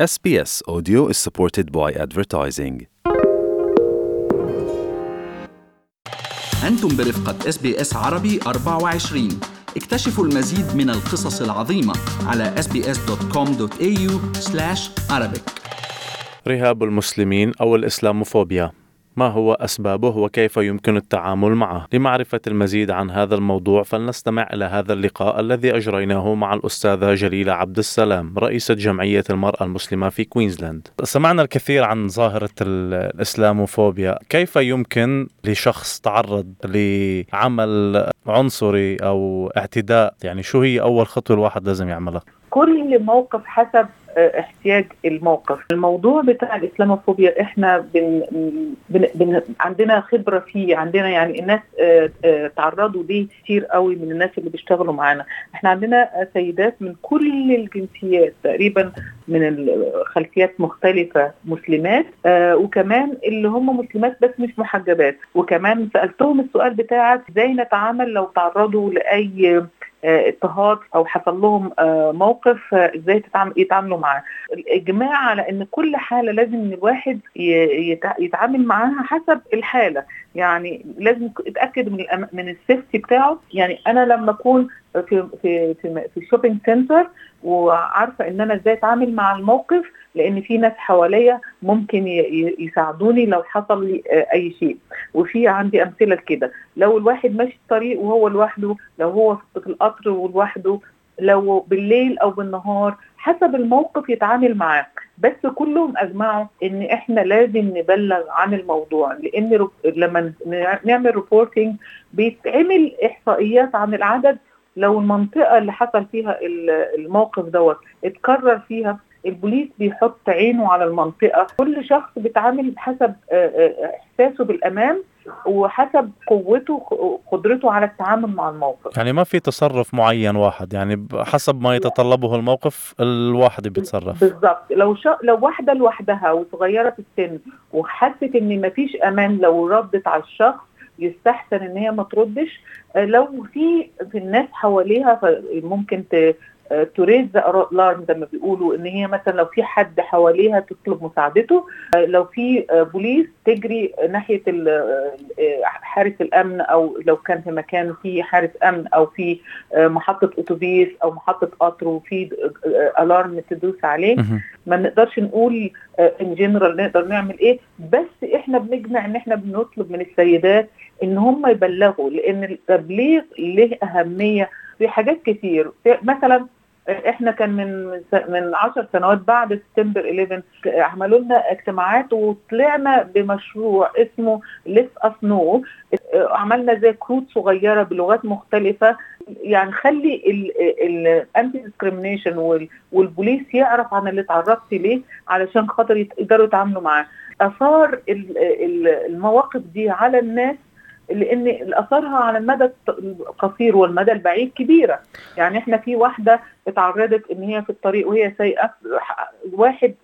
SBS Audio is supported by advertising. أنتم برفقة SBS عربي 24 اكتشفوا المزيد من القصص العظيمة على sbs.com.au/arabic. رهاب المسلمين أو الإسلاموفوبيا. ما هو أسبابه وكيف يمكن التعامل معه؟ لمعرفة المزيد عن هذا الموضوع فلنستمع إلى هذا اللقاء الذي أجريناه مع الأستاذة جليلة عبد السلام رئيسة جمعية المرأة المسلمة في كوينزلاند. سمعنا الكثير عن ظاهرة الإسلاموفوبيا، كيف يمكن لشخص تعرض لعمل عنصري أو اعتداء، يعني شو هي أول خطوة الواحد لازم يعملها؟ كل موقف حسب احتياج الموقف. الموضوع بتاع الإسلاموفوبيا إحنا بن بن بن عندنا خبرة فيه عندنا يعني الناس آه آه تعرضوا ليه كتير قوي من الناس اللي بيشتغلوا معانا. إحنا عندنا سيدات من كل الجنسيات تقريبا من الخلفيات مختلفة مسلمات وكمان اللي هم مسلمات بس مش محجبات. وكمان سألتهم السؤال بتاعك إزاي نتعامل لو تعرضوا لأي اضطهاد أو حصل لهم موقف إزاي يتعاملوا معاه. الإجماع على إن كل حالة لازم الواحد يتعامل معاها حسب الحالة. يعني لازم يتاكد من من ال safety بتاعه. يعني أنا لما أكون في في في, في ال shopping centre وعارفة إن أنا إزاي أتعامل مع الموقف لأن في ناس حواليا ممكن يساعدوني لو حصل لي أي شيء. وفي عندي أمثلة كده لو الواحد ماشي الطريق وهو لوحده لو هو في القطر ولوحده لو بالليل أو بالنهار حسب الموقف يتعامل معاه. بس كلهم أجمعوا إن إحنا لازم نبلغ عن الموضوع لأن لما نعمل reporting بيتعمل إحصائيات عن العدد. لو المنطقة اللي حصل فيها الموقف دوت اتكرر فيها البوليس بيحط عينه على المنطقة. كل شخص بيتعامل بحسب إحساسه بالأمان وحسب قوته قدرته على التعامل مع الموقف. يعني ما في تصرف معين واحد يعني حسب ما يتطلبه الموقف الواحد بيتصرف. بالظبط لو شا... لو واحدة لوحدها وصغيرة في السن وحست إن ما فيش أمان لو ردت على الشخص يستحسن إن هي ما تردش لو في في الناس حواليها ممكن ت... raise the alarm زي ما بيقولوا إن هي مثلا لو في حد حواليها تطلب مساعدته لو في بوليس تجري ناحية حارس الأمن أو لو كان في مكان في حارس أمن أو في محطة أتوبيس أو محطة قطر وفي alarm تدوس عليه ما نقدرش نقول ان جنرال نقدر نعمل إيه بس إحنا بنجمع إن إحنا بنطلب من السيدات إن هم يبلغوا لأن التبليغ له أهمية في حاجات كتير مثلا إحنا كان من من 10 سنوات بعد سبتمبر 11 عملوا لنا اجتماعات وطلعنا بمشروع اسمه Let Us Know عملنا زي كروت صغيرة بلغات مختلفة. يعني خلي ال anti-discrimination والبوليس يعرف عن اللي تعرضت ليه علشان خاطر يقدروا يتعاملوا معاه. أثار المواقف دي على الناس لأن اثارها على المدى القصير والمدى البعيد كبيرة. يعني إحنا في واحدة اتعرضت إن هي في الطريق وهي سايقة واحد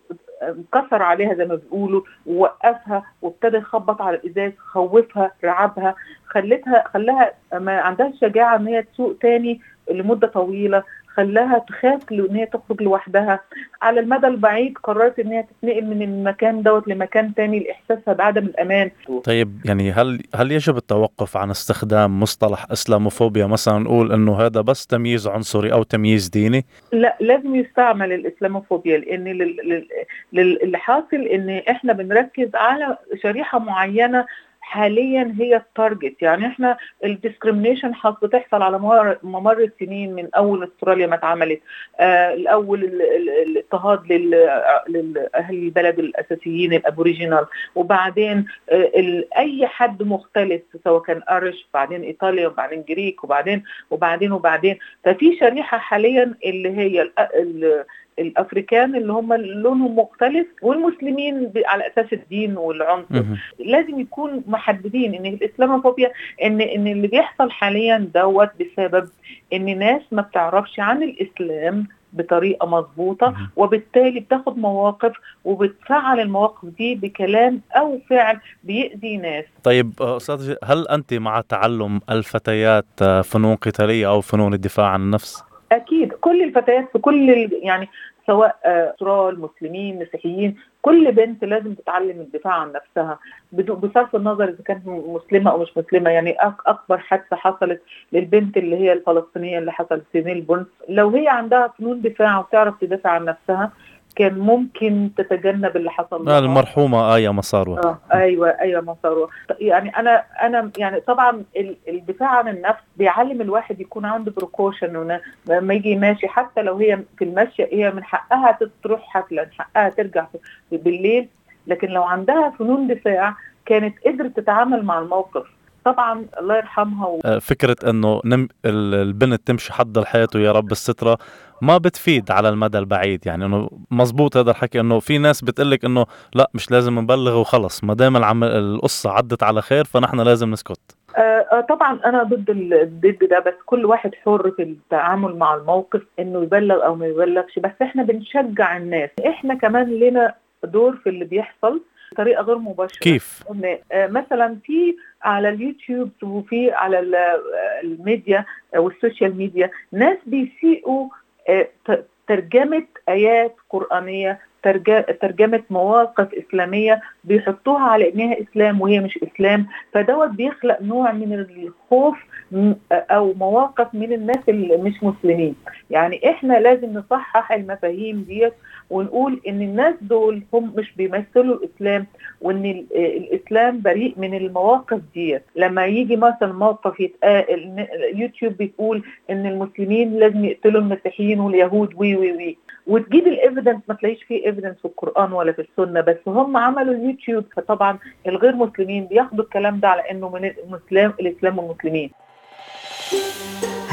كسر عليها زي ما بيقولوا ووقفها وابتدى يخبط على الإزاز خوفها رعبها خلتها خلاها ما عندها الشجاعه إن هي تسوق تاني لمدة طويلة. خلاها تخاف ان هي تخرج لوحدها. على المدى البعيد قررت إن هي تتنقل من المكان دوت لمكان تاني لإحساسها بعدم الأمان. طيب يعني هل هل يجب التوقف عن استخدام مصطلح إسلاموفوبيا؟ مثلا نقول إنه هذا بس تمييز عنصري أو تمييز ديني؟ لا لازم يستعمل الإسلاموفوبيا لأن اللي حاصل إن إحنا بنركز على شريحة معينة حاليا هي ال target يعني إحنا ال discrimination بتحصل على ممر السنين من أول أستراليا ما اتعملت. آه الأول الاضطهاد لاهل البلد الأساسيين ال Aboriginal. وبعدين آه أي حد مختلف سواء كان Irish بعدين إيطاليا وبعدين Greek وبعدين وبعدين وبعدين. ففي شريحة حاليا اللي هي الأفريكان اللي هم لونهم مختلف والمسلمين على أساس الدين والعنصر لازم يكون محددين إن الإسلاموفوبيا إن إن اللي بيحصل حاليا دوت بسبب إن ناس ما بتعرفش عن الإسلام بطريقة مظبوطة وبالتالي بتاخد مواقف وبتفعل المواقف دي بكلام أو فعل بيأذي ناس. طيب أستاذ هل أنت مع تعلم الفتيات فنون قتالية أو فنون الدفاع عن النفس؟ أكيد. كل الفتيات في كل يعني سواء أسرال مسلمين مسيحيين كل بنت لازم تتعلم الدفاع عن نفسها بصرف النظر إذا كانت مسلمة أو مش مسلمة. يعني أكبر حادثة حصلت للبنت اللي هي الفلسطينية اللي حصلت في ميلبورن لو هي عندها فنون دفاع وتعرف تدافع عن نفسها كان ممكن تتجنب اللي حصل لها المرحومة إيه مصاروه آه أيوه أيوه مصاروه يعني أنا أنا يعني طبعا الدفاع عن النفس بيعلم الواحد يكون عنده بروكوشن لما يجي ماشي حتى لو هي في المشي هي من حقها تروح حفلة من حقها ترجع بالليل. لكن لو عندها فنون دفاع كانت قدرت تتعامل مع الموقف طبعا الله يرحمها و... آه، فكرة إنه نم... البنت تمشي حد حياته يا رب السترة ما بتفيد على المدى البعيد. يعني إنه مزبوط هذا الحكي إنه في ناس بتقلك إنه لا مش لازم نبلغ وخلص. ما دام العم... القصة عدت على خير فنحن لازم نسكت. آه, آه، طبعا أنا ضد ضد ده بس كل واحد حر في التعامل مع الموقف إنه يبلغ أو ما يبلغش. بس إحنا بنشجع الناس. إحنا كمان لنا دور في اللي بيحصل بطريقة غير مباشرة. كيف؟ آه، مثلا في على اليوتيوب وفي على ال media وال social media. ناس بيسيئوا آه، ترجمة آيات قرآنية ترجمة مواقف إسلامية بيحطوها على انها إسلام وهي مش إسلام. فدوت بيخلق نوع من الخوف أو مواقف من الناس اللي مش مسلمين. يعني إحنا لازم نصحح المفاهيم ديت ونقول إن الناس دول هم مش بيمثلوا الإسلام وإن الإسلام بريء من المواقف ديت. لما يجي مثلا موقف يتقال اليوتيوب بتقول إن المسلمين لازم يقتلوا المسيحيين واليهود وي وي وي. وتجيب ال evidence ما تلاقيش فيه evidence في القرآن ولا في السنة بس هم عملوا اليوتيوب. فطبعا الغير مسلمين بياخدوا الكلام ده على إنه من الإسلام الإسلام والمسلمين.